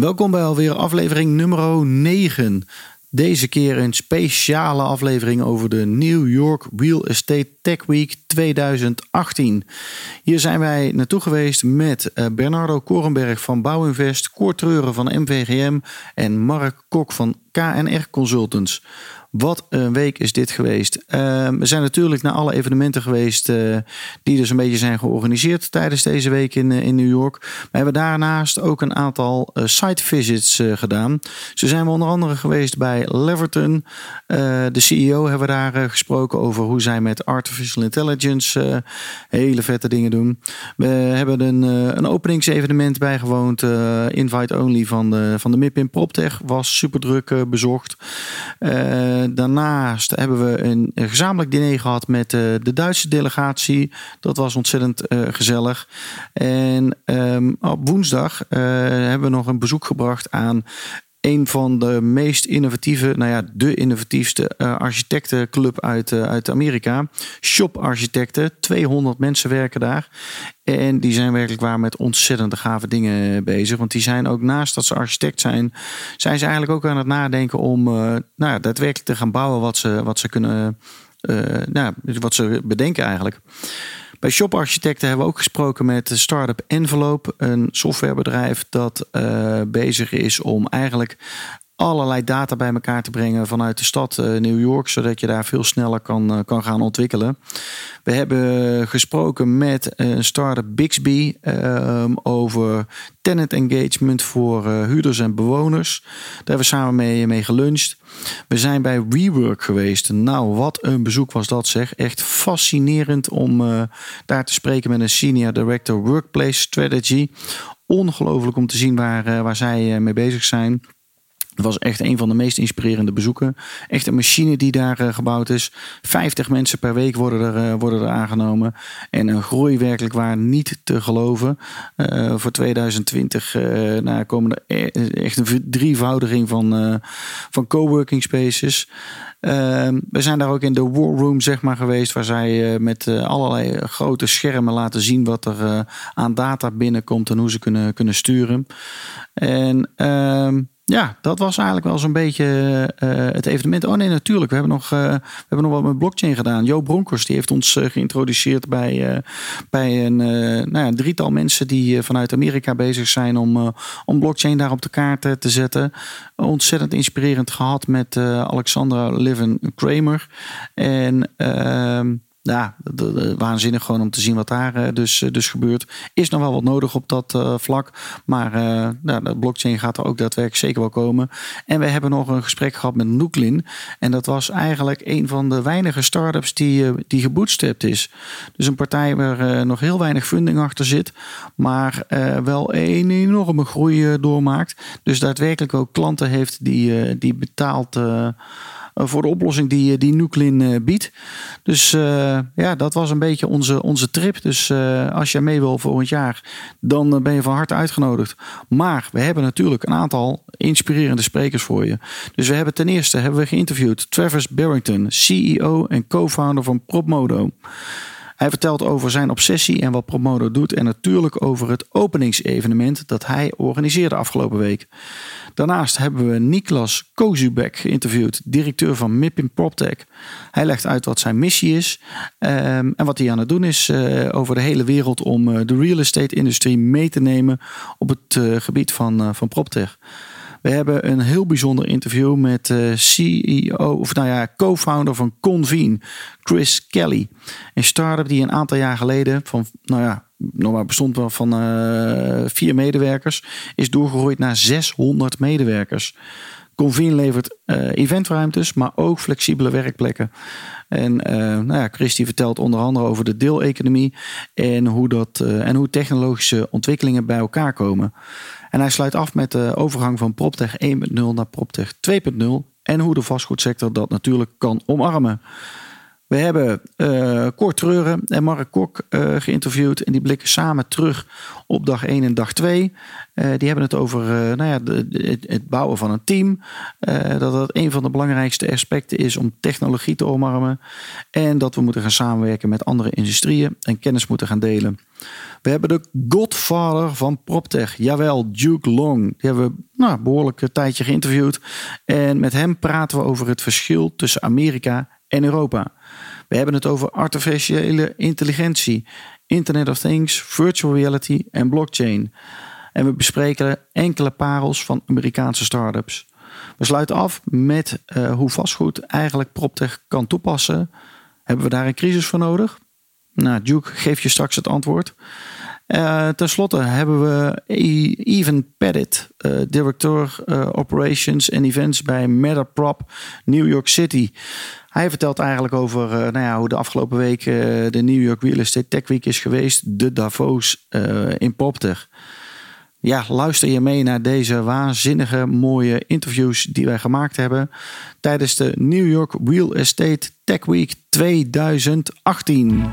Welkom bij alweer aflevering nummer 9. Deze keer een speciale aflevering over de New York Real Estate Tech Week 2018. Hier zijn wij naartoe geweest met eh, Bernardo Korenberg van Bouwinvest, Koort Treuren van MVGM en Mark Kok van KNR Consultants. Wat een week is dit geweest. Ehm, we zijn natuurlijk naar alle evenementen geweest uh, die dus een beetje zijn georganiseerd tijdens deze week in, uh, in New York. We hebben daarnaast ook een aantal uh, site visits gedaan. Zo zijn we onder andere geweest bij Leverton. de CEO hebben we daar gesproken over hoe zij met artificial intelligence hele vette dingen doen. We hebben een, een openingsevenement bijgewoond, invite only van de, van de MIP in PropTech. Was super druk bezocht. Eh, daarnaast hebben we een, gezamenlijk diner gehad met uh, de Duitse delegatie. Dat was ontzettend uh, gezellig. En um, op woensdag hebben we nog een bezoek gebracht aan een van de meest innovatieve, nou ja, de innovatiefste uh, architectenclub uit, uh, uit Amerika. Shop Architecten. 200 mensen werken daar. En die zijn werkelijk waar met ontzettend gave dingen bezig. Want die zijn ook naast dat ze architect zijn, zijn ze eigenlijk ook aan het nadenken om uh, nou ja, daadwerkelijk te gaan bouwen wat ze, wat ze kunnen, nou, wat ze bedenken eigenlijk. Bij Shop Architecten hebben we ook gesproken met de Startup Envelope, een softwarebedrijf dat uh, bezig is om eigenlijk allerlei data bij elkaar te brengen vanuit de stad uh, New York, zodat je daar veel sneller kan, uh, kan gaan ontwikkelen. We hebben gesproken met een start-up Bixby um, over tenant engagement voor huurders en bewoners. Daar hebben we samen mee, mee geluncht. We zijn bij WeWork geweest. Nou, wat een bezoek was dat zeg. Echt fascinerend om daar te spreken met een senior director workplace strategy. Ongelooflijk om te zien waar, waar zij mee bezig zijn. Was echt een van de meest inspirerende bezoeken. Echt een machine die daar uh, gebouwd is. 50 mensen per week worden er, uh, worden er aangenomen. En een groei werkelijk waar niet te geloven. Uh, voor 2020 nou, komen er e-, echt een drievoudiging van, van coworking spaces. Ehm, we zijn daar ook in de war room zeg maar, geweest. Waar zij met allerlei grote schermen laten zien wat er aan data binnenkomt. En hoe ze kunnen, kunnen sturen. En... Ja, dat was eigenlijk wel zo'n beetje uh, het evenement. Oh nee, natuurlijk. We hebben nog, uh, we hebben nog wat met blockchain gedaan. Jo Bronkers die heeft ons uh, geïntroduceerd bij, bij een nou ja, drietal mensen die vanuit Amerika bezig zijn om, om blockchain daar op de kaart te zetten. Ontzettend inspirerend gehad met Alexandra Liven Kramer. En ehm, ja, waanzinnig gewoon om te zien wat daar uh, dus, uh, dus gebeurt. Is nog wel wat nodig op dat uh, vlak. Maar de blockchain gaat er ook daadwerkelijk zeker wel komen. En we hebben nog een gesprek gehad met Nooklin. En dat was eigenlijk een van de weinige startups die, die gebootstrapped is. Dus een partij waar nog heel weinig funding achter zit. Maar wel een enorme groei doormaakt. Dus daadwerkelijk ook klanten heeft die, die betaalt eh, voor de oplossing die, eh, die Nuclein eh, biedt. Dus ja, dat was een beetje onze, onze trip. Dus als je mee wil volgend jaar, dan ben je van harte uitgenodigd. Maar we hebben natuurlijk een aantal inspirerende sprekers voor je. Dus we hebben ten eerste hebben we geïnterviewd Travis Barrington, CEO en co-founder van PropModo. Hij vertelt over zijn obsessie en wat Promodo doet. En natuurlijk over het openingsevenement dat hij organiseerde afgelopen week. Daarnaast hebben we Niklas Kozubek geïnterviewd, directeur van MIP in PropTech. Hij legt uit wat zijn missie is um, en wat hij aan het doen is uh, over de hele wereld om uh, de real estate industrie mee te nemen op het uh, gebied van, van PropTech. We hebben een heel bijzonder interview met uh, CEO, of nou ja, co-founder van Convene, Chris Kelly. Een start-up die een aantal jaar geleden van, nou ja, nog maar bestond wel van uh, vier medewerkers, is doorgegroeid naar 600 medewerkers. Convene levert uh, eventruimtes, maar ook flexibele werkplekken. En uh, nou ja, vertelt onder andere over de deeleconomie en hoe, dat, en hoe technologische ontwikkelingen bij elkaar komen. En hij sluit af met de overgang van PropTech 1.0 naar PropTech 2.0 en hoe de vastgoedsector dat natuurlijk kan omarmen. We hebben uh, Treuren en Mark Kok uh, geïnterviewd. En die blikken samen terug op dag 1 en dag 2. Uh, eh, die hebben het over nou ja, het bouwen van een team. dat dat een van de belangrijkste aspecten is om technologie te omarmen. En dat we moeten gaan samenwerken met andere industrieën en kennis moeten gaan delen. We hebben de godfather van PropTech, jawel, Duke Long. Die hebben we nou, behoorlijk een tijdje geïnterviewd. En met hem praten we over het verschil tussen Amerika en Europa. We hebben het over artificiële intelligentie, Internet of Things, virtual reality en blockchain. En we bespreken enkele parels van Amerikaanse startups. We sluiten af met uh, hoe vastgoed eigenlijk PropTech kan toepassen. Hebben we daar een crisis voor nodig? Nou, Duke geeft je straks het antwoord. Uh, Ten slotte hebben we Even Pettit, uh, directeur Operations en Events bij Metaprop New York City. Hij vertelt eigenlijk over nou ja, hoe de afgelopen week de New York Real Estate Tech Week is geweest, de Davos in Popter. Ja, luister je mee naar deze waanzinnige mooie interviews die wij gemaakt hebben tijdens de New York Real Estate Tech Week 2018.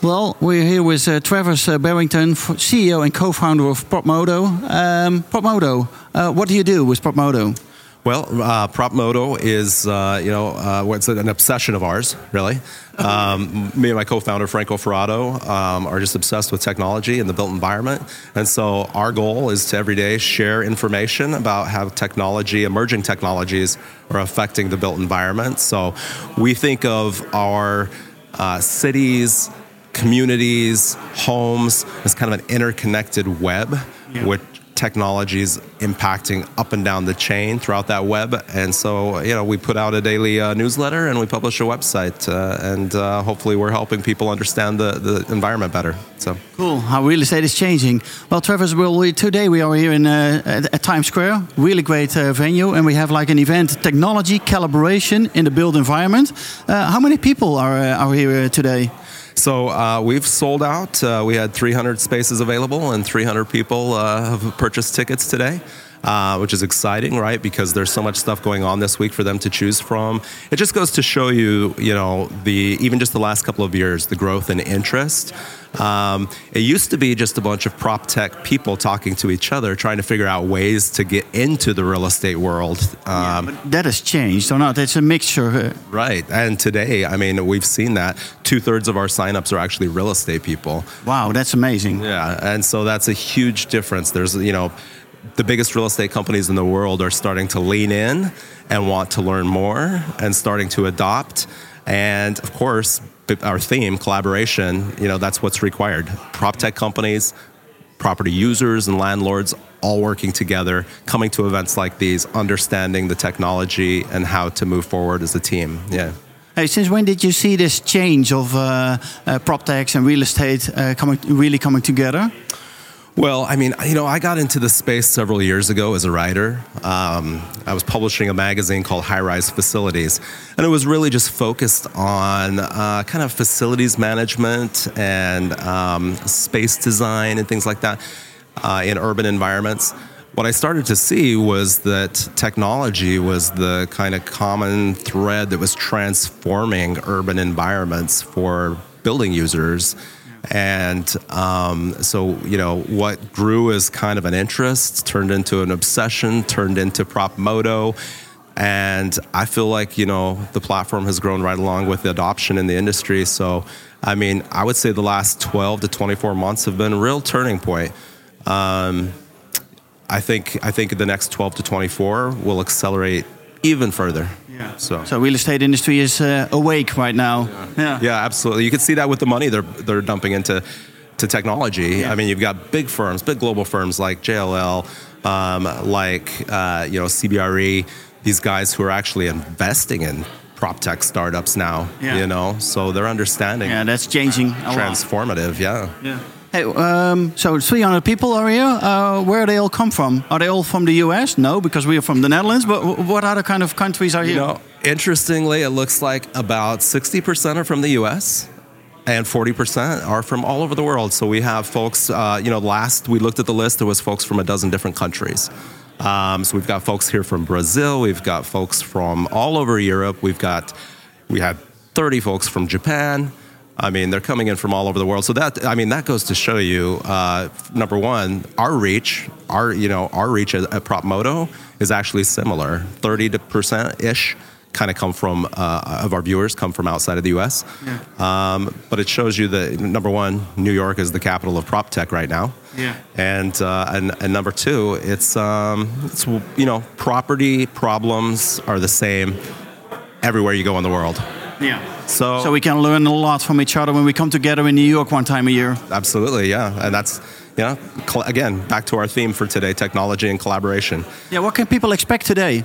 Well, we're here with uh, Travis uh, Barrington, CEO and co-founder of PropModo. Um, PropModo, uh, what do you do with PropModo? Well, uh, PropModo is, uh, you know, uh, it's an obsession of ours, really. Um, me and my co-founder, Franco Faraudo, um, are just obsessed with technology and the built environment. And so our goal is to every day share information about how technology, emerging technologies, are affecting the built environment. So we think of our uh, cities, communities, homes as kind of an interconnected web, yeah. which technologies impacting up and down the chain throughout that web. And so, you know, we put out a daily uh, newsletter and we publish a website, uh, and uh, hopefully, we're helping people understand the, the environment better. So cool. How real estate is changing. Well, Travis, well, we, today we are here in uh, at, at, Times Square, really great uh, venue, and we have like an event, technology calibration in the built environment. Uh, how many people are are here today? So uh, we've sold out. Uh, we had 300 spaces available, and 300 people uh, have purchased tickets today. Uh, which is exciting, right? Because there's so much stuff going on this week for them to choose from. It just goes to show you, you know, the even just the last couple of years, the growth and interest. Um, it used to be just a bunch of prop tech people talking to each other, trying to figure out ways to get into the real estate world. Um, yeah, that has changed, so not? It's a mixture. Right. And today, I mean, we've seen that two thirds of our signups are actually real estate people. Wow, that's amazing. Yeah. And so that's a huge difference. There's, you know, the biggest real estate companies in the world are starting to lean in and want to learn more and starting to adopt. And of course, our theme, collaboration, you know, that's what's required. Prop tech companies, property users, and landlords all working together, coming to events like these, understanding the technology and how to move forward as a team. Yeah. Hey, since when did you see this change of uh, uh, prop techs and real estate uh, coming, really coming together? Well, I mean, you know, I got into the space several years ago as a writer. Um, I was publishing a magazine called High Rise Facilities, and it was really just focused on uh, kind of facilities management and um, space design and things like that uh, in urban environments. What I started to see was that technology was the kind of common thread that was transforming urban environments for building users and um, so, you know, what grew as kind of an interest turned into an obsession, turned into Propmodo. And I feel like, you know, the platform has grown right along with the adoption in the industry. So, I mean, I would say the last 12 to 24 months have been a real turning point. Um, I think I think the next 12 to 24 will accelerate even further. Yeah. So, so real estate industry is uh, awake right now. Yeah. yeah. yeah, absolutely. You can see that with the money they're they're dumping into to technology. Yeah. I mean, you've got big firms, big global firms like JLL, um, like uh, you know CBRE. These guys who are actually investing in prop tech startups now. Yeah. You know, so they're understanding. Yeah, that's changing. transformative. Yeah. Yeah. Hey, um, so 300 people are here. Uh, where do they all come from? Are they all from the US? No, because we are from the Netherlands. But what other kind of countries are here? You know, interestingly, it looks like about 60% are from the US and 40% are from all over the world. So we have folks, uh, you know, last we looked at the list, there was folks from a dozen different countries. Um, so we've got folks here from Brazil, we've got folks from all over Europe, we've got, we had 30 folks from Japan. I mean, they're coming in from all over the world. So that, I mean, that goes to show you, uh, number one, our reach, our, you know, our reach at, at Propmodo is actually similar, 30% ish kind of come from uh, of our viewers come from outside of the U.S. Yeah. Um, but it shows you that number one, New York is the capital of prop tech right now. Yeah. And uh, and, and number two, it's um, it's you know property problems are the same everywhere you go in the world. Yeah. So, so we can learn a lot from each other when we come together in New York one time a year. Absolutely, yeah, and that's yeah. Again, back to our theme for today: technology and collaboration. Yeah. What can people expect today?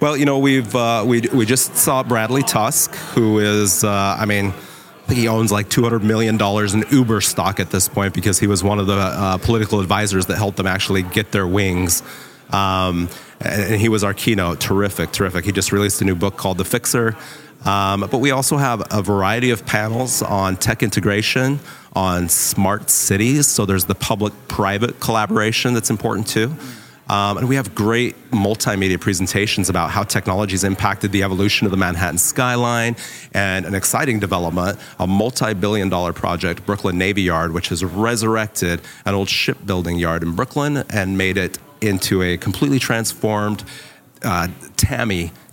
Well, you know, we've uh, we we just saw Bradley Tusk, who is, uh, I mean. I think he owns like $200 million in Uber stock at this point because he was one of the uh, political advisors that helped them actually get their wings. Um, and he was our keynote. Terrific, terrific. He just released a new book called The Fixer. Um, but we also have a variety of panels on tech integration, on smart cities. So there's the public private collaboration that's important too. Um, and we have great multimedia presentations about how technology has impacted the evolution of the Manhattan skyline and an exciting development, a multi billion dollar project, Brooklyn Navy Yard, which has resurrected an old shipbuilding yard in Brooklyn and made it into a completely transformed uh,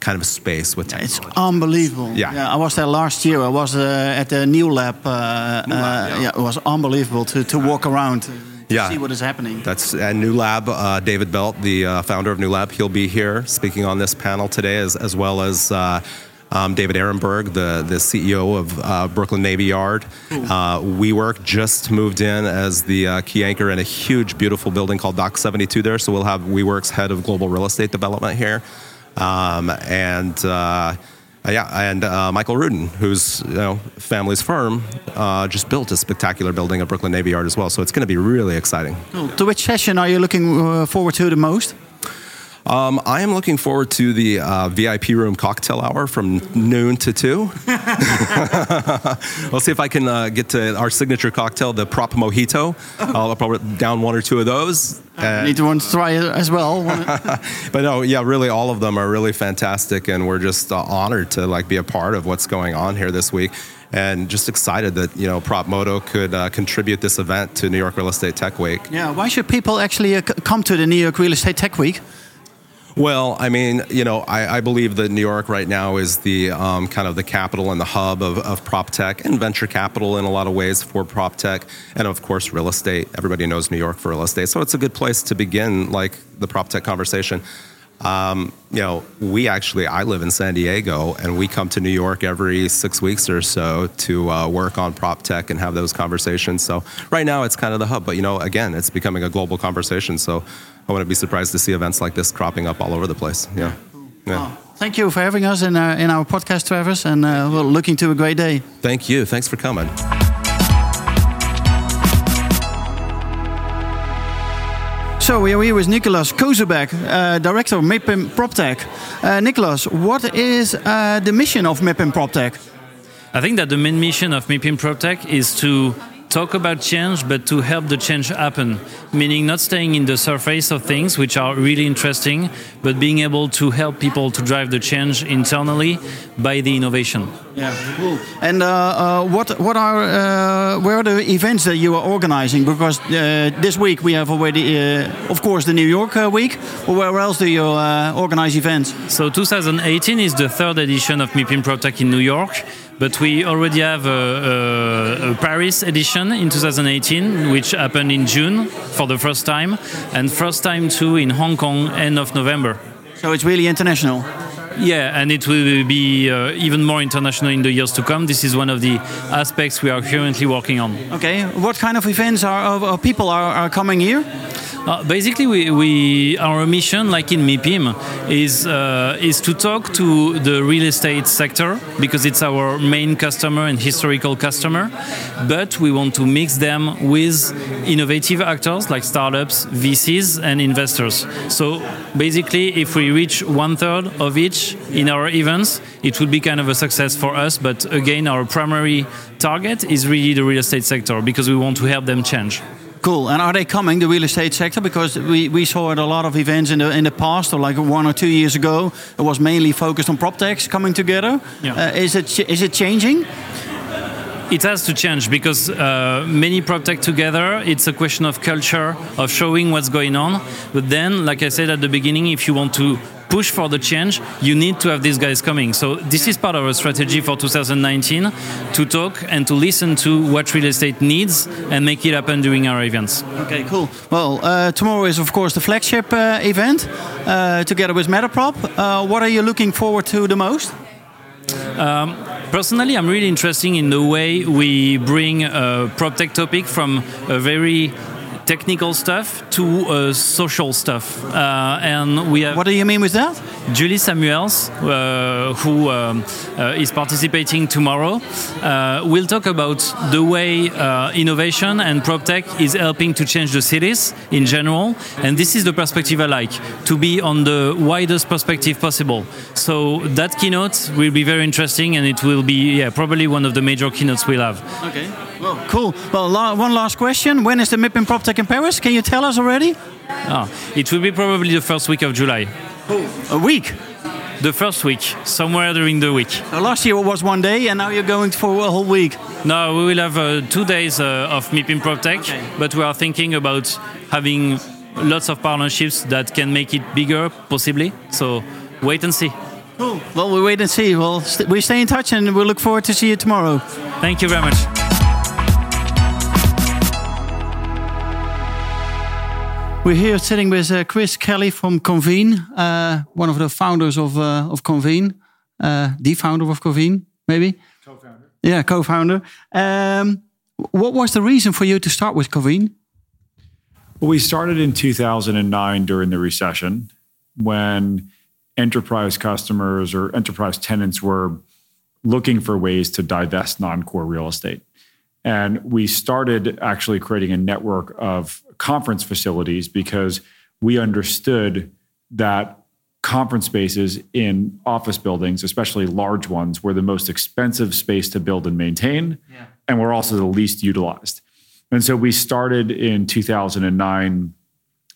kind of space with technology. It's unbelievable. Yeah. yeah I was there last year. I was uh, at the New Lab. Uh, New Lab uh, yeah. yeah. it was unbelievable to, to walk around yeah. see what is happening. That's at New Lab. Uh, David Belt, the uh, founder of New Lab, he'll be here speaking on this panel today, as, as well as. Uh, um, David Ehrenberg, the, the CEO of uh, Brooklyn Navy Yard. Uh, WeWork just moved in as the uh, key anchor in a huge, beautiful building called Dock 72 there. So we'll have WeWork's head of global real estate development here. Um, and uh, yeah, and uh, Michael Rudin, whose you know, family's firm, uh, just built a spectacular building at Brooklyn Navy Yard as well. So it's going to be really exciting. To which session are you looking uh, forward to the most? Um, I am looking forward to the uh, VIP room cocktail hour from noon to 2. we'll see if I can uh, get to our signature cocktail, the Prop Mojito. I'll probably down one or two of those. I need to want to try it as well. but no, yeah, really, all of them are really fantastic, and we're just uh, honored to like be a part of what's going on here this week and just excited that you know Propmodo could uh, contribute this event to New York Real Estate Tech Week. Yeah, why should people actually uh, come to the New York Real Estate Tech Week? Well, I mean, you know, I, I, believe that New York right now is the um, kind of the capital and the hub of, of prop tech and venture capital in a lot of ways for prop tech, and of course, real estate. Everybody knows New York for real estate, so it's a good place to begin, like the prop tech conversation. Um, you know, we actually, I live in San Diego, and we come to New York every six weeks or so to uh, work on prop tech and have those conversations. So right now, it's kind of the hub, but you know, again, it's becoming a global conversation. So I wouldn't be surprised to see events like this cropping up all over the place. Yeah. yeah. Oh, thank you for having us in, uh, in our podcast, Travis, and uh, we're looking to a great day. Thank you. Thanks for coming. So we are here with Nicolas Kozubek, uh, director of MIPIM PropTech. Uh, Nicolas, what is uh, the mission of MIPIM PropTech? I think that the main mission of MIPIM PropTech is to talk about change, but to help the change happen. Meaning not staying in the surface of things, which are really interesting, but being able to help people to drive the change internally by the innovation. Yeah, cool. And uh, uh, what what are uh, where are the events that you are organizing? Because uh, this week we have already, uh, of course, the New York uh, week. But where else do you organize events? So 2018 is the third edition of MIPIM PropTech in New York. But we already have a, a, a, Paris edition in 2018, which happened in June for the first time, and first time too in Hong Kong end of November. So it's really international. Yeah, and it will be uh, even more international in the years to come. This is one of the aspects we are currently working on. Okay, what kind of events are, of people are, are coming here? Uh, basically, we, we our mission, like in MIPIM, is uh, is to talk to the real estate sector because it's our main customer and historical customer. But we want to mix them with innovative actors like startups, VCs, and investors. So basically, if we reach one third of each in our events, it would be kind of a success for us. But again, our primary target is really the real estate sector because we want to help them change. Cool. And are they coming, the real estate sector? Because we, we saw at a lot of events in the in the past, or like one or two years ago, it was mainly focused on prop techs coming together. Yeah. Uh, is it is it changing? it has to change because uh, many prop tech together it's a question of culture of showing what's going on but then like i said at the beginning if you want to push for the change you need to have these guys coming so this is part of our strategy for 2019 to talk and to listen to what real estate needs and make it happen during our events Okay, cool. Well, uh, tomorrow is of course the flagship uh, event uh, together with Metaprop. Uh, what are you looking forward to the most? Um, Personally, I'm really interested in the way we bring a prop tech topic from a very technical stuff to uh, social stuff. Uh, and we have What do you mean with that? Julie Samuels, uh, who um, uh, is participating tomorrow, uh, will talk about the way uh, innovation and prop tech is helping to change the cities in general. And this is the perspective I like to be on the widest perspective possible. So that keynote will be very interesting, and it will be yeah, probably one of the major keynotes we'll have. Okay. Well, cool. Well, la one last question. When is the MIPIM PropTech in Paris? Can you tell us already? Ah, it will be probably the first week of July. A week. The first week, somewhere during the week. Last year it was one day, and now you're going for a whole week. No, we will have uh, two days uh, of MIPIM PropTech, Okay. but we are thinking about having lots of partnerships that can make it bigger, possibly. So wait and see. Cool. Well, we wait and see. Well, st we stay in touch, and we look forward to see you tomorrow. Thank you very much. We're here sitting with uh, Chris Kelly from Convene, uh, one of the founders of uh, of Convene, uh, the founder of Convene, maybe. Co-founder. Yeah, co-founder. Um, what was the reason for you to start with Convene? Well, we started in 2009 during the recession when enterprise customers or enterprise tenants were looking for ways to divest non core real estate. And we started actually creating a network of conference facilities because we understood that conference spaces in office buildings, especially large ones, were the most expensive space to build and maintain, and were also the least utilized. And so we started in 2009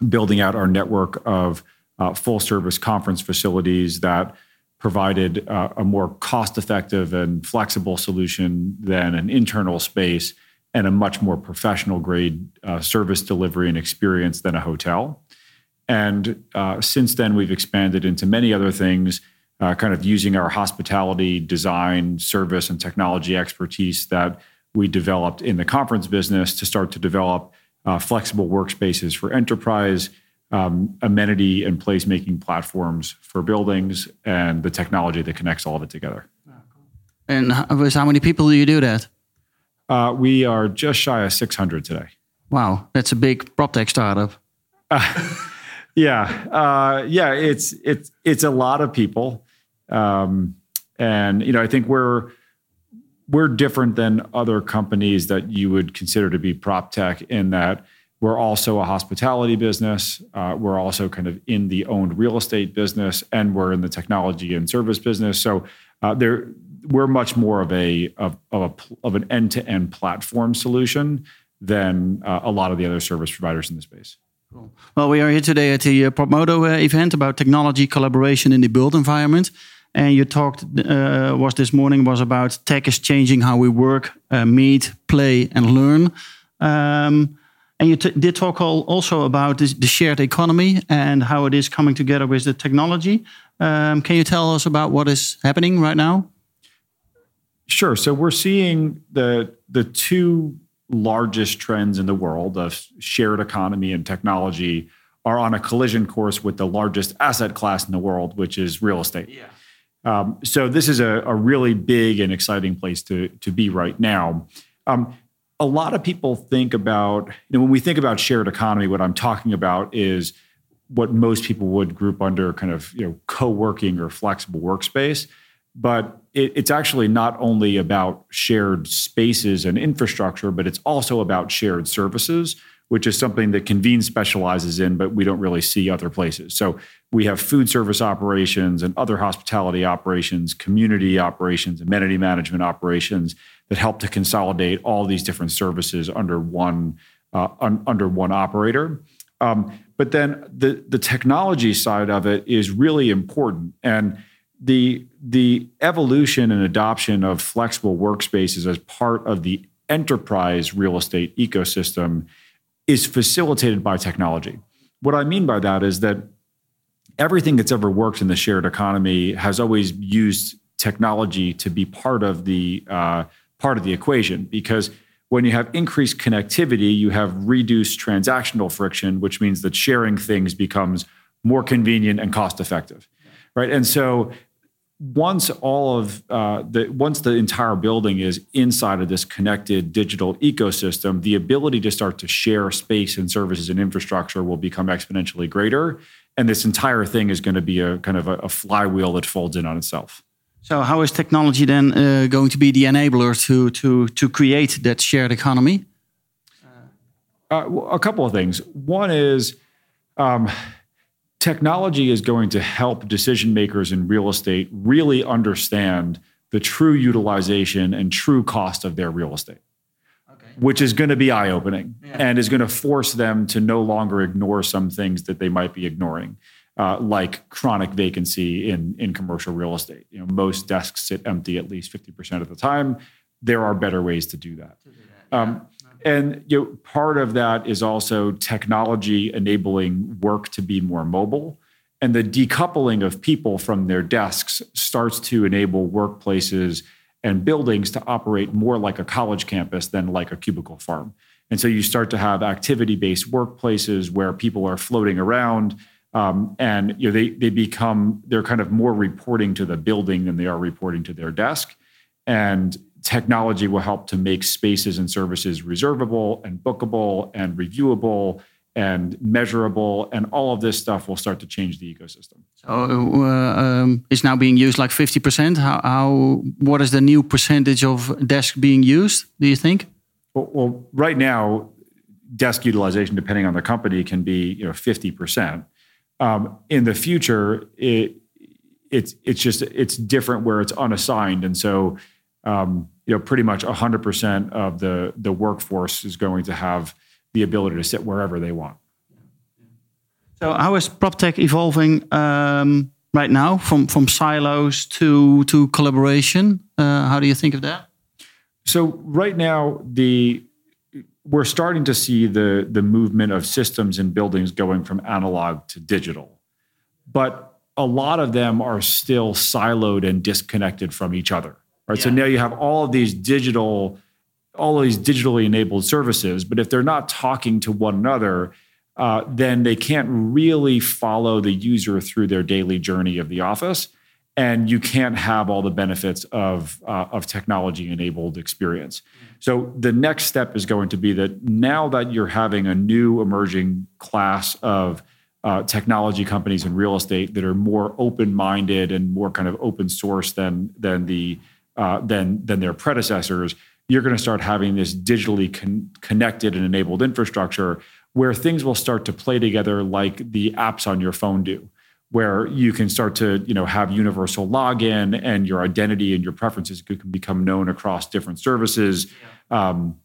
building out our network of uh, full service conference facilities that provided uh, a more cost effective and flexible solution than an internal space and a much more professional grade uh, service delivery and experience than a hotel. And uh, since then, we've expanded into many other things, uh, kind of using our hospitality, design, service, and technology expertise that we developed in the conference business to start to develop uh, flexible workspaces for enterprise, um, amenity and placemaking platforms for buildings, and the technology that connects all of it together. And with how many people do you do that? Uh, we are just shy of 600 today. Wow, that's a big prop tech startup. Yeah, uh, yeah, it's it's it's a lot of people, um, and you know, I think we're we're different than other companies that you would consider to be prop tech in that we're also a hospitality business. Uh, we're also kind of in the owned real estate business, and we're in the technology and service business. So uh, there, we're much more of a of of, a, of an end to end platform solution than uh, a lot of the other service providers in the space. Well, we are here today at the uh, uh, event about technology collaboration in the built environment. And you talked uh, was this morning was about tech is changing how we work, uh, meet, play, and learn. Um, and you did talk al- also about this, the shared economy and how it is coming together with the technology. Um, can you tell us about what is happening right now? Sure. So we're seeing the the two largest trends in the world of shared economy and technology are on a collision course with the largest asset class in the world, which is real estate. Yeah. Um, so this is a, a really big and exciting place to to be right now. Um, a lot of people think about, you know, when we think about shared economy, what I'm talking about is what most people would group under kind of, you know, co-working or flexible workspace. But it, it's actually not only about shared spaces and infrastructure, but it's also about shared services, which is something that Convene specializes in, but we don't really see other places. So we have food service operations and other hospitality operations, community operations, amenity management operations that help to consolidate all these different services under one uh, un, under one operator. Um, but then the the technology side of it is really important, and the the evolution and adoption of flexible workspaces as part of the enterprise real estate ecosystem is facilitated by technology. What I mean by that is that everything that's ever worked in the shared economy has always used technology to be part of the uh, part of the equation because when you have increased connectivity, you have reduced transactional friction, which means that sharing things becomes more convenient and cost effective, right? And so once all of uh, the once the entire building is inside of this connected digital ecosystem, the ability to start to share space and services and infrastructure will become exponentially greater, and this entire thing is going to be a kind of a, a flywheel that folds in on itself. So, how is technology then uh, going to be the enabler to to to create that shared economy? Uh, a couple of things. One is um, technology is going to help decision makers in real estate really understand the true utilization and true cost of their real estate, okay. which is going to be eye opening yeah. and is going to force them to no longer ignore some things that they might be ignoring uh, like chronic vacancy in in commercial real estate. You know, most desks sit empty at least fifty percent of the time. There are better ways to do that. To do that um, and you know, part of that is also technology enabling work to be more mobile. And the decoupling of people from their desks starts to enable workplaces and buildings to operate more like a college campus than like a cubicle farm. And so you start to have activity based workplaces where people are floating around um, and you know they they become they're kind of more reporting to the building than they are reporting to their desk, and technology will help to make spaces and services reservable and bookable and reviewable and measurable, and all of this stuff will start to change the ecosystem. So uh, um, it's now being used like fifty percent. How, how what is the new percentage of desk being used? Do you think? Well, well right now, desk utilization, depending on the company, can be you know fifty percent. Um, in the future, it, it's it's just it's different where it's unassigned, and so um, you know pretty much hundred percent of the the workforce is going to have the ability to sit wherever they want. So how is PropTech evolving um, right now from from silos to to collaboration? Uh, how do you think of that? So right now the we're starting to see the the movement of systems and buildings going from analog to digital but a lot of them are still siloed and disconnected from each other right yeah. so now you have all of these digital all of these digitally enabled services but if they're not talking to one another uh, then they can't really follow the user through their daily journey of the office and you can't have all the benefits of uh, of technology enabled experience. So the next step is going to be that now that you're having a new emerging class of uh, technology companies in real estate that are more open minded and more kind of open source than than the uh, than than their predecessors, you're going to start having this digitally con- connected and enabled infrastructure where things will start to play together like the apps on your phone do where you can start to you know have universal login and your identity and your preferences can become known across different services yeah. um,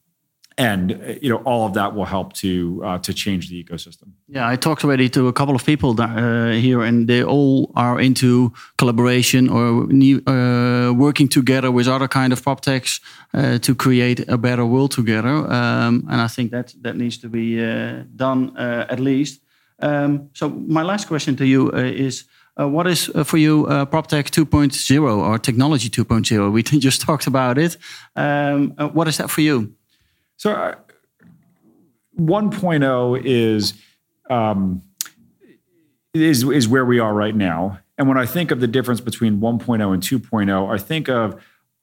and you know all of that will help to uh, to change the ecosystem yeah i talked already to a couple of people that, uh, here and they all are into collaboration or new, uh, working together with other kind of prop techs uh, to create a better world together um, and i think that that needs to be uh, done uh, at least um, so my last question to you is, uh, what is uh, for you uh, PropTech 2.0 or Technology 2.0? We just talked about it. Um, what is that for you? So uh, 1.0 is, um, is is where we are right now. And when I think of the difference between 1.0 and 2.0, I think of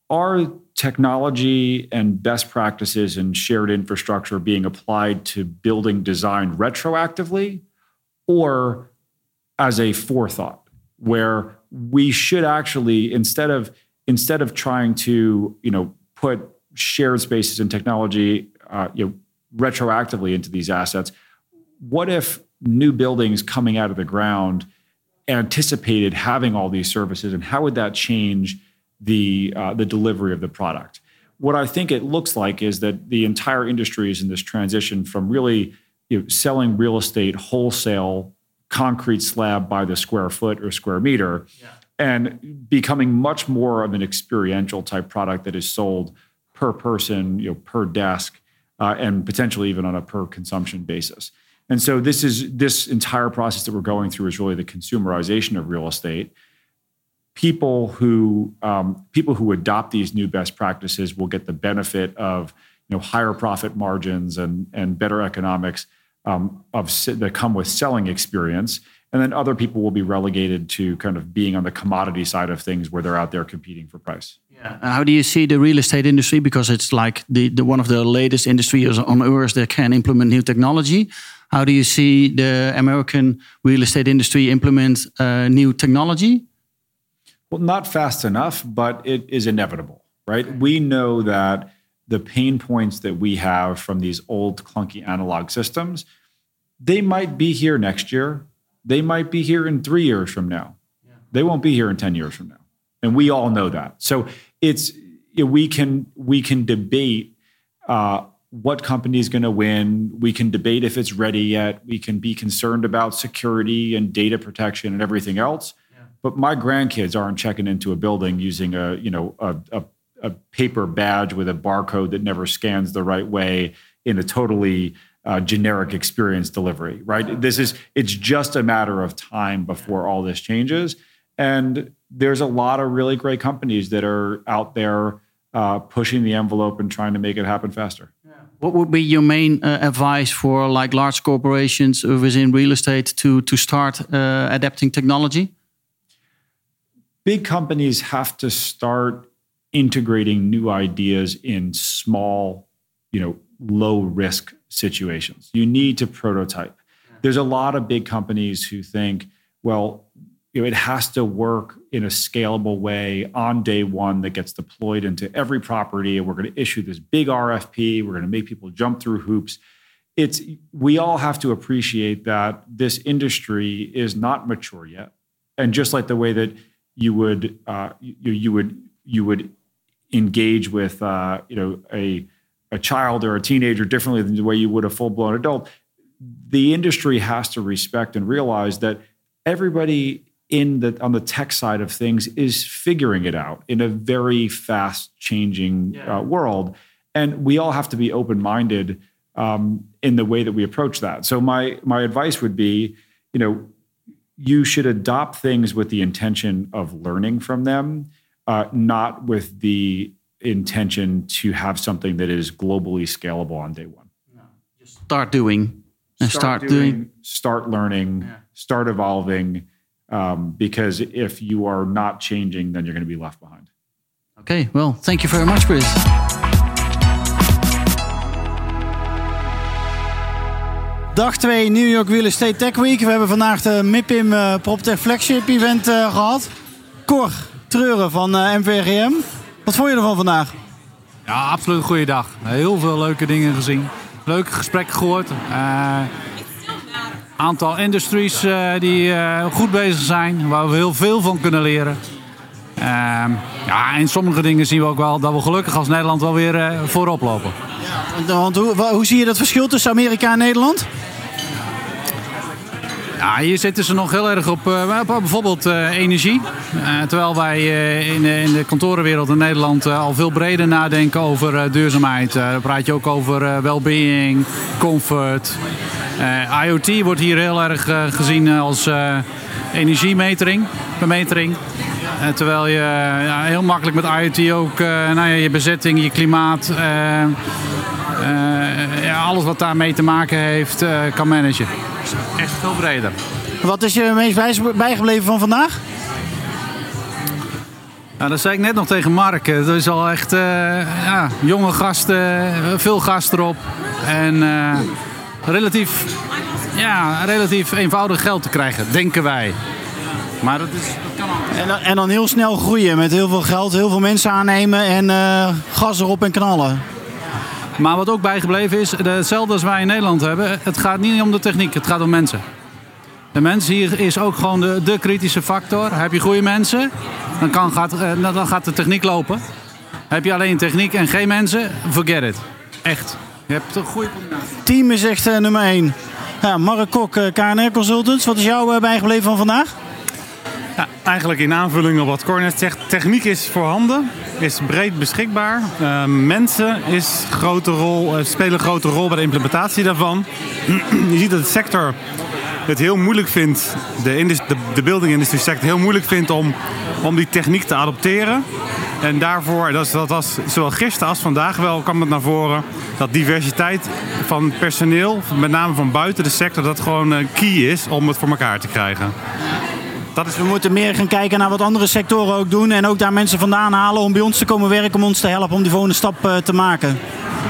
our technology and best practices and shared infrastructure being applied to building design retroactively or as a forethought where we should actually instead of instead of trying to you know put shared spaces and technology uh, you know retroactively into these assets what if new buildings coming out of the ground anticipated having all these services and how would that change the uh, the delivery of the product what i think it looks like is that the entire industry is in this transition from really you know, selling real estate wholesale concrete slab by the square foot or square meter yeah. and becoming much more of an experiential type product that is sold per person, you know, per desk, uh, and potentially even on a per consumption basis. And so this is this entire process that we're going through is really the consumerization of real estate. People who um, people who adopt these new best practices will get the benefit of you know higher profit margins and and better economics um, of that come with selling experience. And then other people will be relegated to kind of being on the commodity side of things where they're out there competing for price. Yeah. How do you see the real estate industry? Because it's like the, the one of the latest industries on earth that can implement new technology. How do you see the American real estate industry implement uh, new technology? Well, not fast enough, but it is inevitable, right? We know that the pain points that we have from these old clunky analog systems, they might be here next year. They might be here in three years from now. Yeah. They won't be here in 10 years from now. And we all know that. So it's we can we can debate uh, what company is going to win. We can debate if it's ready yet. We can be concerned about security and data protection and everything else. Yeah. But my grandkids aren't checking into a building using a you know a, a a paper badge with a barcode that never scans the right way in a totally uh, generic experience delivery, right? This is it's just a matter of time before all this changes, and there's a lot of really great companies that are out there uh, pushing the envelope and trying to make it happen faster. What would be your main uh, advice for like large corporations within real estate to to start uh, adapting technology? Big companies have to start integrating new ideas in small, you know, low risk situations. You need to prototype. There's a lot of big companies who think, well, you know, it has to work in a scalable way on day one that gets deployed into every property. And we're going to issue this big RFP. We're going to make people jump through hoops. It's we all have to appreciate that this industry is not mature yet. And just like the way that you would uh, you, you would you would engage with uh, you know a a child or a teenager differently than the way you would a full blown adult. The industry has to respect and realize that everybody in the on the tech side of things is figuring it out in a very fast changing yeah. uh, world, and we all have to be open minded um, in the way that we approach that. So my my advice would be, you know, you should adopt things with the intention of learning from them uh, not with the intention to have something that is globally scalable on day one. No, just start doing and start, start doing, doing, start learning, yeah. start evolving. Um, because if you are not changing, then you're going to be left behind. Okay, well, thank you very much, Chris. Dag 2 New York Real Estate Tech Week. We hebben vandaag de MIPIM uh, PropTech Flagship Event uh, gehad. Cor, Treuren van uh, eh, MVGM. Wat vond je ervan vandaag? Ja, absoluut een goede dag. Heel veel leuke dingen gezien. Leuke gesprekken gehoord. Aantal industries uh, die goed bezig zijn, waar we heel veel van kunnen leren. Ehm, ja, en sommige dingen zien we ook wel dat we gelukkig als Nederland wel weer voorop lopen. Ja, want hoe, hoe zie je dat verschil tussen Amerika en Nederland? Ja, hier zitten ze nog heel erg op, uh, bijvoorbeeld uh, energie. Uh, terwijl wij in, in, de kantorenwereld in Nederland al veel breder nadenken over duurzaamheid. dan praat je ook over well-being, comfort. IoT wordt hier heel erg gezien als energiemetering, bemetering. terwijl je ja, heel makkelijk met IoT ook nou ja, je bezetting, je klimaat, ja, alles wat daarmee te maken heeft, kan managen echt veel breder. Wat is je meest bijgebleven van vandaag? Nou, dat zei ik net nog tegen Mark. Het is al echt uh, ja, jonge gasten, veel gas erop. En uh, relatief, ja, relatief eenvoudig geld te krijgen, denken wij. Maar dat, is, dat kan ook. En, dan, en dan heel snel groeien met heel veel geld, heel veel mensen aannemen en uh, gas erop en knallen. Maar wat ook bijgebleven is, hetzelfde als wij in Nederland hebben. Het gaat niet om de techniek, het gaat om mensen. De mens hier is ook gewoon de, de kritische factor. Heb je goede mensen, dan, kan, gaat, eh, dan gaat de techniek lopen. Heb je alleen techniek en geen mensen, forget it. Echt. Je hebt een goede combinatie. Team is echt uh, nummer 1. Ja, Mark Kok, uh, KNR Consultants. Wat is jou bijgebleven van vandaag? Ja, eigenlijk in aanvulling op wat Cornet zegt. Techniek is voorhanden, is breed beschikbaar. Uh, mensen is grote rol, spelen een grote rol bij de implementatie daarvan. Je ziet dat de sector het heel moeilijk vindt, de, de, de building industry sector heel moeilijk vindt om, om die techniek te adopteren. En daarvoor, dat, dat was zowel gisteren als vandaag wel, kwam het naar voren dat diversiteit van personeel, met name van buiten de sector, dat gewoon eh, key is om het voor elkaar te krijgen. Dat is... We moeten meer gaan kijken naar wat andere sectoren ook doen. En ook daar mensen vandaan halen om bij ons te komen werken, om ons te helpen om die volgende stap eh, te maken.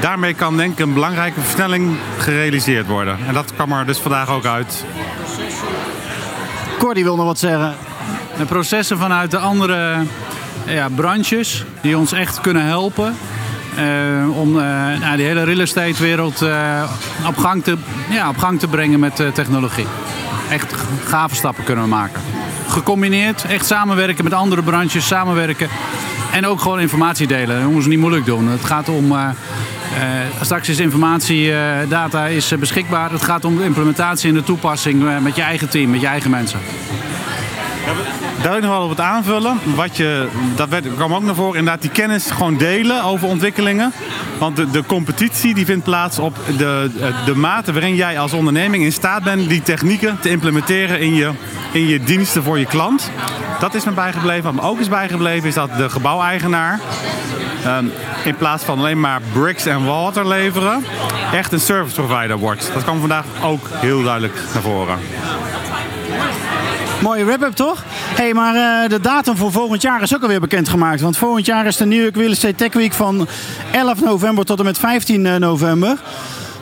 Daarmee kan denk ik een belangrijke versnelling gerealiseerd worden. En dat kwam er dus vandaag ook uit. Cordy wil nog wat zeggen. De processen vanuit de andere ja, branches die ons echt kunnen helpen. Uh, om uh, nou, die hele real estate wereld uh, op, gang te, ja, op gang te brengen met technologie. Echt gave stappen kunnen we maken. Gecombineerd, echt samenwerken met andere branches, samenwerken. En ook gewoon informatie delen. Dat moeten ze niet moeilijk doen. Het gaat om straks is informatie, data is beschikbaar. Het gaat om de implementatie en de toepassing met je eigen team, met je eigen mensen. Daar nog wel wat aanvullen. Wat je, dat werd, kwam ook naar voren. Inderdaad, die kennis gewoon delen over ontwikkelingen. Want de, de competitie die vindt plaats op de, de mate waarin jij als onderneming in staat bent die technieken te implementeren in je, in je diensten voor je klant. Dat is me bijgebleven. Wat me ook is bijgebleven is dat de gebouweigenaar um, in plaats van alleen maar bricks en water leveren, echt een service provider wordt. Dat kwam vandaag ook heel duidelijk naar voren. Mooie wrap-up toch? hey, maar uh, de datum voor volgend jaar is ook alweer bekendgemaakt. Want volgend jaar is de New York Real Estate Tech Week van 11 november tot en met 15 eh, november.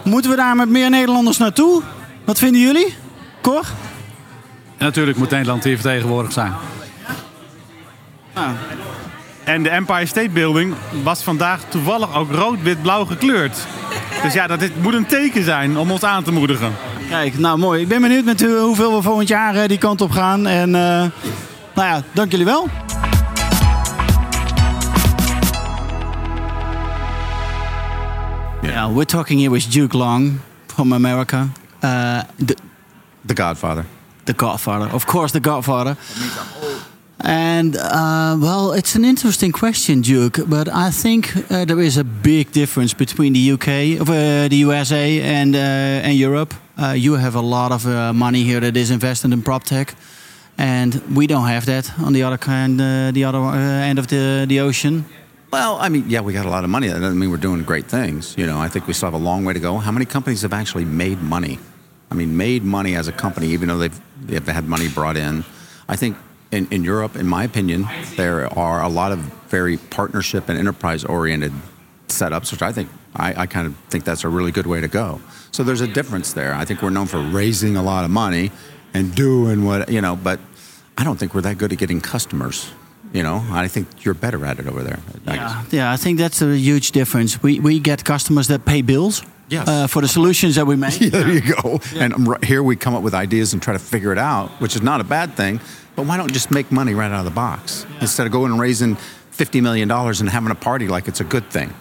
Moeten we daar met meer Nederlanders naartoe? Wat vinden jullie? Cor? natuurlijk moet Nederland hier vertegenwoordigd zijn. Ah. En de Empire State Building was vandaag toevallig ook rood-wit-blauw gekleurd. Dus ja, dat dit moet een teken zijn om ons aan te moedigen. Kijk, nou mooi. Ik ben benieuwd met u hoeveel we volgend jaar uh, die kant op gaan. En uh, nou ja, dank jullie wel. Yeah, we're talking here with Duke Long from America. Uh, the, the Godfather. The Godfather. Of course, the Godfather. And uh, well, it's an interesting question, Duke. But I think uh, there is a big difference between the UK, uh, the USA, and uh, and Europe. Uh, you have a lot of uh, money here that is invested in prop tech, and we don't have that on the other kind, the other end of the the ocean. Well, I mean, yeah, we got a lot of money. That doesn't mean we're doing great things. You know, I think we still have a long way to go. How many companies have actually made money? I mean, made money as a company, even though they've they've had money brought in. I think in, in Europe, in my opinion, there are a lot of very partnership and enterprise oriented setups, which I think I, I, kind of think that's a really good way to go. So there's a difference there. I think we're known for raising a lot of money and doing what you know, but I don't think we're that good at getting customers. You know, I think you're better at it over there. yeah, yeah, I think that's a huge difference. We we get customers that pay bills. Yes. Uh, for the solutions that we make. Yeah, there you go. Yeah. And here we come up with ideas and try to figure it out, which is not a bad thing. But why don't just make money right out of the box yeah. instead of going and raising fifty million dollars and having a party like it's a good thing?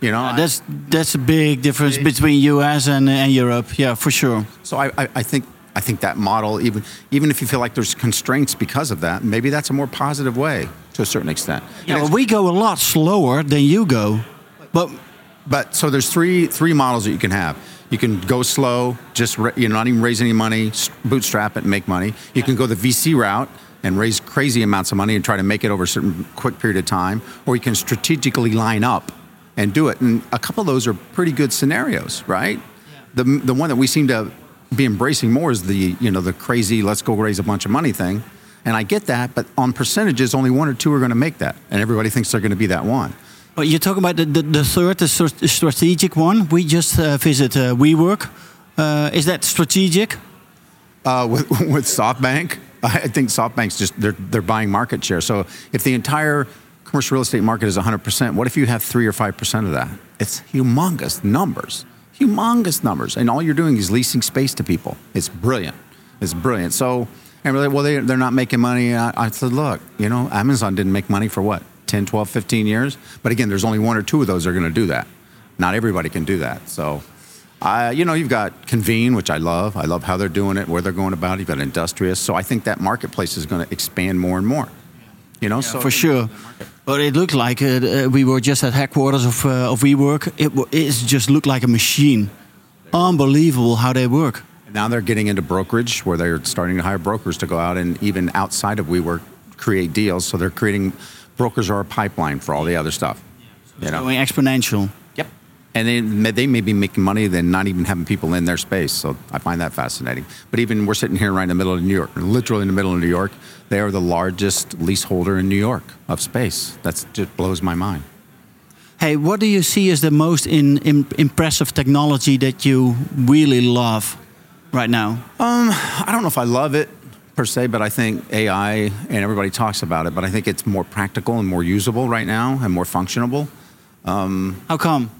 You know, that's that's a big difference between U.S. and, and Europe. Yeah, for sure. So I, I, I think I think that model, even even if you feel like there's constraints because of that, maybe that's a more positive way to a certain extent. Yeah, well, we go a lot slower than you go, but but so there's three three models that you can have. You can go slow, just you know, not even raise any money, bootstrap it, and make money. You can go the VC route and raise crazy amounts of money and try to make it over a certain quick period of time, or you can strategically line up and do it. And a couple of those are pretty good scenarios, right? The the one that we seem to be embracing more is the you know the crazy let's go raise a bunch of money thing. And I get that, but on percentages, only one or two are going to make that. And everybody thinks they're going to be that one. But you're talking about the, the, the third, the strategic one. We just uh, visit uh, WeWork. Uh, is that strategic? Uh, with, with SoftBank, I think SoftBank's just they're they're buying market share. So if the entire commercial real estate market is 100%, what if you have three or five percent of that? It's humongous numbers, humongous numbers, and all you're doing is leasing space to people. It's brilliant. It's brilliant. So and we're well, they, they're not making money. I, I said, look, you know, Amazon didn't make money for what 10, 12, 15 years. But again, there's only one or two of those that are going to do that. Not everybody can do that. So. Uh, you know, you've got Convene, which I love. I love how they're doing it, where they're going about it. You've got Industrious. So I think that marketplace is going to expand more and more. You know, so For sure. But it looked like uh, uh, we were just at headquarters of, uh, of WeWork. It, it just looked like a machine. Unbelievable how they work. now they're getting into brokerage, where they're starting to hire brokers to go out and even outside of WeWork create deals. So they're creating brokers are a pipeline for all the other stuff. You know. Going exponential. Yep. And they, may- they may be making money than not even having people in their space. So I find that fascinating. But even we're sitting here right in the middle of New York, literally in the middle of New York. They are the largest leaseholder in New York of space. That just blows my mind. Hey, what do you see as the most in, in, impressive technology that you really love right now? Um, I don't know if I love it per se, but I think AI and everybody talks about it. But I think it's more practical and more usable right now and more functionable How come?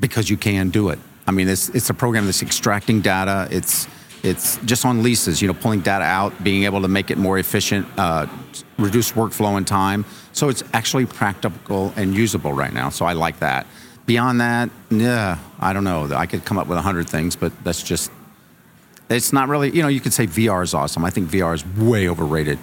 because you can do it. I mean, it's it's a program that's extracting data. It's it's just on leases, you know, pulling data out, being able to make it more efficient, uh, reduce workflow and time. So it's actually practical and usable right now. So I like that. Beyond that, yeah, I don't know. I could come up with a hundred things, but that's just it's not really. You know, you could say VR is awesome. I think VR is way overrated,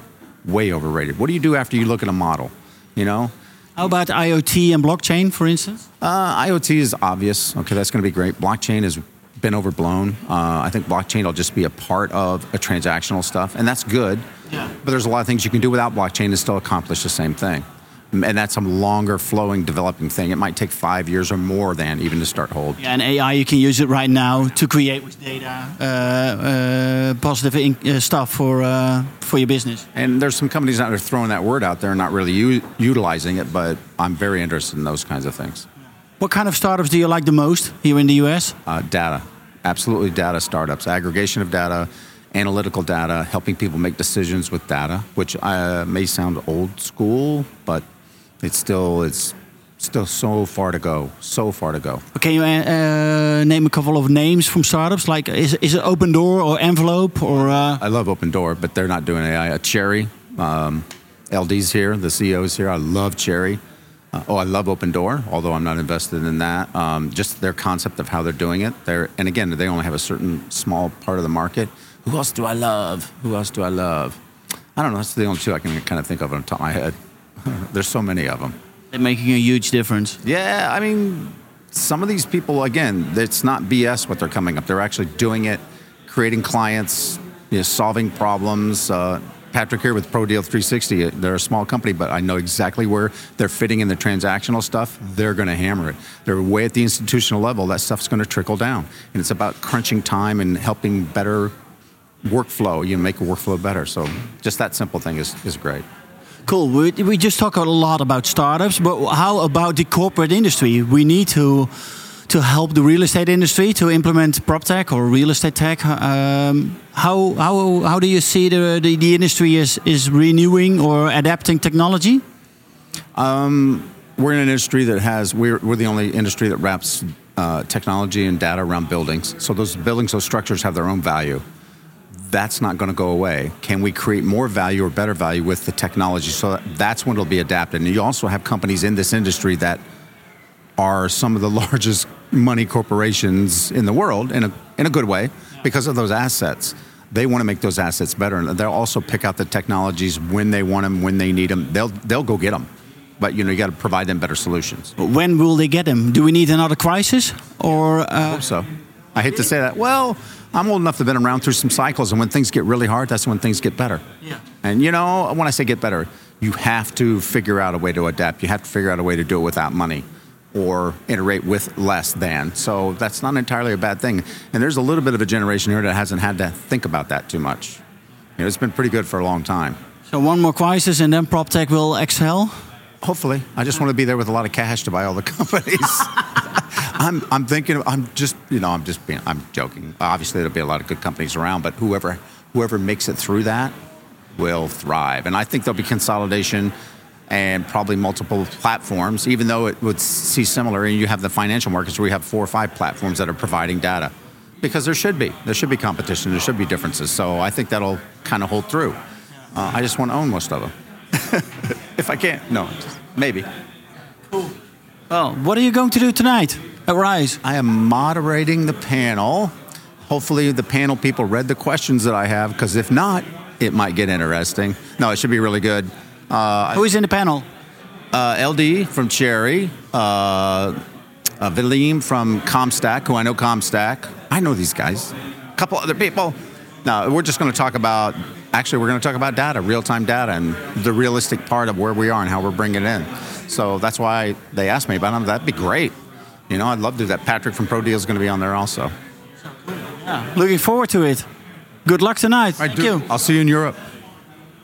way overrated. What do you do after you look at a model? You know, How about IoT and blockchain, for instance? uh, IoT is obvious. Okay, that's going to be great. Blockchain has been overblown. Uh, I think blockchain will just be a part of a transactional stuff, and that's good. Yeah. But there's a lot of things you can do without blockchain and still accomplish the same thing. And that's a longer flowing developing thing. It might take five years or more than even to start hold. Yeah, and AI, you can use it right now to create with data uh, uh, positive in, uh, stuff for uh, for your business. And there's some companies that are throwing that word out there and not really u- utilizing it, but I'm very interested in those kinds of things. What kind of startups do you like the most here in the US? Uh, data, absolutely data startups, aggregation of data, analytical data, helping people make decisions with data, which uh, may sound old school, but it's still it's still so far to go, so far to go. Can you uh, uh, name a couple of names from startups? Like, is, is it Opendoor or Envelope or? Uh, I love Opendoor, but they're not doing AI. Uh, Cherre, um, LD's here, the CEO's here. I love Cherre. Uh, oh, I love Opendoor, although I'm not invested in that. Um, just their concept of how they're doing it. They're, and again, they only have a certain small part of the market. Who else do I love? Who else do I love? I don't know. That's the only two I can kind of think of on top of my head. There's so many of them. they're making a huge difference. Yeah, I mean, some of these people, again, it's not BS what they're coming up. They're actually doing it, creating clients, you know, solving problems. Uh, Patrick here with ProDeal 360, they're a small company, but I know exactly where they're fitting in the transactional stuff. They're going to hammer it. They're way at the institutional level. That stuff's going to trickle down. And it's about crunching time and helping better workflow, you know, make a workflow better. So just that simple thing is, is great. Cool. We, we just talk a lot about startups, but how about the corporate industry? We need to to help the real estate industry to implement prop tech or real estate tech. Um, how how how do you see the the, the industry is is renewing or adapting technology? we're in an industry that has we're, we're the only industry that wraps uh, technology and data around buildings so those buildings those structures have their own value that's not going to go away can we create more value or better value with the technology so that's when it'll be adapted and you also have companies in this industry that are some of the largest money corporations in the world in a, in a good way because of those assets. They want to make those assets better, and they'll also pick out the technologies when they want them, when they need them. They'll they'll go get them, but you know you got to provide them better solutions. When will they get them? Do we need another crisis or? Uh, hope so. I hate to say that. Well, I'm old enough to have been around through some cycles, and when things get really hard, that's when things get better. Yeah. And you know, when I say get better, you have to figure out a way to adapt. You have to figure out a way to do it without money or iterate with less than. So that's not entirely a bad thing. And there's a little bit of a generation here that hasn't had to think about that too much. You know, it's been pretty good for a long time. So one more crisis and then PropTech will excel? Hopefully. I just want to be there with a lot of cash to buy all the companies. I'm, I'm thinking, I'm just, you know, I'm just being, I'm joking. Obviously, there'll be a lot of good companies around, but whoever, whoever makes it through that will thrive. And I think there'll be consolidation and probably multiple platforms, even though it would see similar. And you have the financial markets where we have four or five platforms that are providing data. Because there should be. There should be competition. There should be differences. So I think that'll kind of hold through. Uh, I just want to own most of them. if I can't, no, maybe. Cool. Well, what are you going to do tonight at Rise? I am moderating the panel. Hopefully, the panel people read the questions that I have, because if not, it might get interesting. No, it should be really good. Uh, Who is in the panel? uh, LD from Cherre, uh, uh, Vilim from CompStak, who I know CompStak. I know these guys. A couple other people. Now we're just going to talk about. Actually, we're going to talk about data, real-time data, and the realistic part of where we are and how we're bringing it in. So that's why they asked me about them. That'd be great. You know, I'd love to do that. Patrick from ProDeal is going to be on there also. Looking forward to it. Good luck tonight. Thank you. I'll see you in Europe.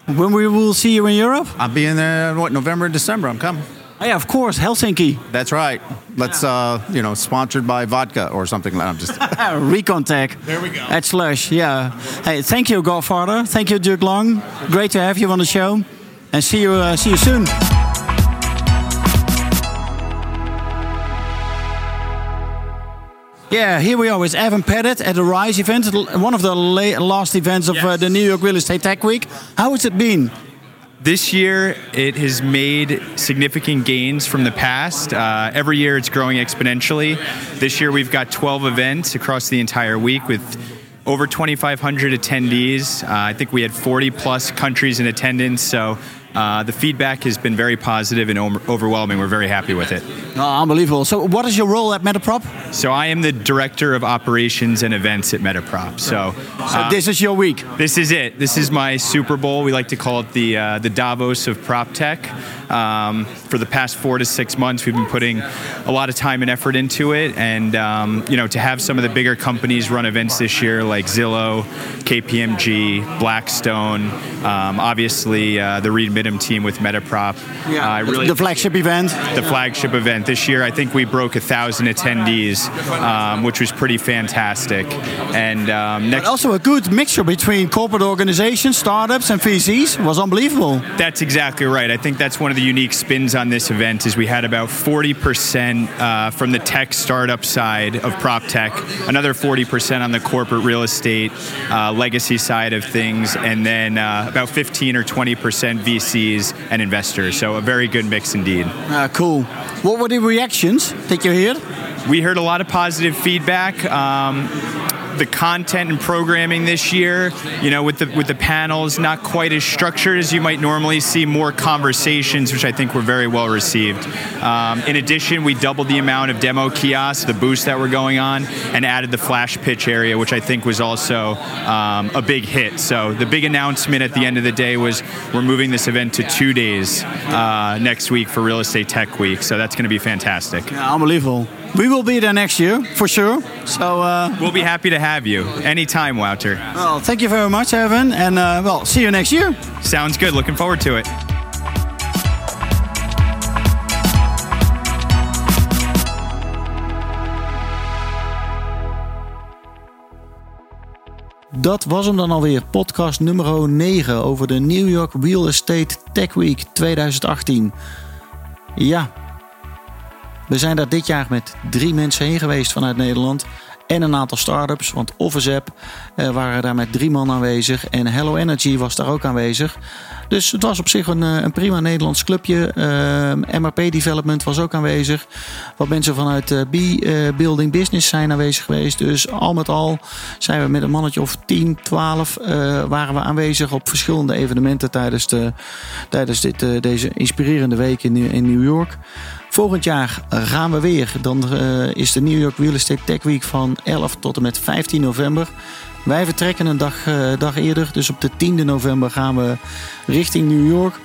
When we will see you in Europe? I'll be in there. What November and December? I'm coming. Oh, yeah, of course, Helsinki. That's right. Let's, uh, you know, sponsored by vodka or something. I'm just. Recontech. There we go. At Slush, yeah. Hey, thank you, Godfather. Thank you, Duke Long. Great to have you on the show. And see you, uh, see you soon. Yeah, here we are with Evan Pettit at the Rise event, one of the la- last events of uh, the New York Real Estate Tech Week. How has it been? This year, it has made significant gains from the past. Uh, every year, it's growing exponentially. This year, we've got 12 events across the entire week with over 2,500 attendees. Uh, I think we had 40 plus countries in attendance. So uh, the feedback has been very positive and overwhelming. We're very happy with it. Oh, unbelievable. So, what is your role at Metaprop? So I am the director of operations and events at Metaprop. So, So uh, this is your week. this is it. This is my Super Bowl. We like to call it the uh, the Davos of prop tech. Um, for the past four to six months, we've been putting a lot of time and effort into it, and um, you know, to have some of the bigger companies run events this year, like Zillow, KPMG, Blackstone, um, obviously uh, the Reed Midham team with Metaprop. Yeah, I really the flagship event. the flagship event this year. I think we broke a thousand attendees, um, which was pretty fantastic. And um, But next, also a good mixture between corporate organizations, startups, and VCs was unbelievable. That's exactly right. I think that's one of the unique spins on this event is we had about 40% uh, from the tech startup side of prop tech, another 40% on the corporate real estate uh, legacy side of things, and then uh, about 15 or 20% VCs and investors. So a very good mix indeed. Uh, cool. What were the reactions? Did you hear? We heard a lot of positive feedback. Um, the content and programming this year, you know, with the with the panels, not quite as structured as you might normally see. More conversations, which I think were very well received. Um, in addition, we doubled the amount of demo kiosks, the booths that were going on, and added the flash pitch area, which I think was also um, a big hit. So the big announcement at the end of the day was we're moving this event to two days uh, next week for Real Estate Tech Week. So that's going to be fantastic. Yeah, unbelievable. We will be there next year for sure. So, uh, We'll be happy to have you anytime, Wouter. well, thank you very much, Evan, and uh, well, see you next year. Sounds good. Looking forward to it. Dat was hem dan alweer, podcast nummer 9 over de New York Real Estate Tech Week 2018. Ja, we zijn daar dit jaar met drie mensen heen geweest vanuit Nederland. En een aantal start-ups, want OfficeApp eh, waren daar met drie man aanwezig. En Hello Energy was daar ook aanwezig. Dus het was op zich een, eh, een prima Nederlands clubje. Eh, MRP Development was ook aanwezig. Wat mensen vanuit eh, B-Building Business zijn aanwezig geweest. Dus al met al zijn we met een mannetje of 10, 12 eh, waren we aanwezig op verschillende evenementen tijdens, de, tijdens dit, deze inspirerende week in, in New York. Volgend jaar gaan we weer. Dan eh, is de New York Real Estate Tech Week van 11 tot en met 15 november. Wij vertrekken een dag, eh, dag eerder. Dus op de 10e november gaan we richting New York.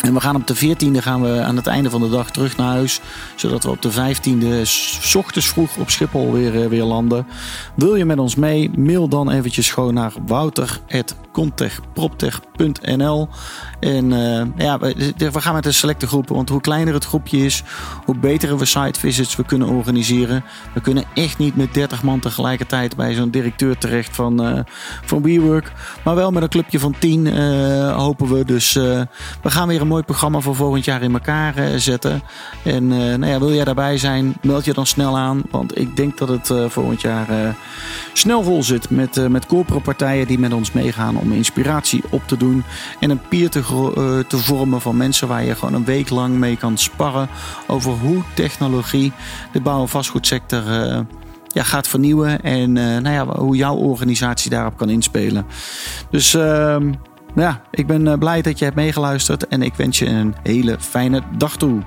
En we gaan op de 14e gaan we aan het einde van de dag terug naar huis. Zodat we op de 15e s ochtends vroeg op Schiphol weer, eh, weer landen. Wil je met ons mee? Mail dan eventjes gewoon naar www.comtechproptech.nl. En uh, ja, we, gaan met een selecte groep. Want hoe kleiner het groepje is, hoe betere we site visits we kunnen organiseren. We kunnen echt niet met 30 man tegelijkertijd bij zo'n directeur terecht van, uh, van WeWork. Maar wel met een clubje van 10 uh, hopen we. Dus we gaan weer een mooi programma voor volgend jaar in elkaar zetten. En nou ja, wil jij daarbij zijn, meld je dan snel aan. Want ik denk dat het volgend jaar snel vol zit met, met corporate partijen die met ons meegaan om inspiratie op te doen. En een peer te eh, te vormen van mensen waar je gewoon een week lang mee kan sparren over hoe technologie de bouw- en vastgoedsector uh, ja, gaat vernieuwen en uh, nou ja, hoe jouw organisatie daarop kan inspelen. Dus ehm, ja, ik ben blij dat je hebt meegeluisterd en ik wens je een hele fijne dag toe.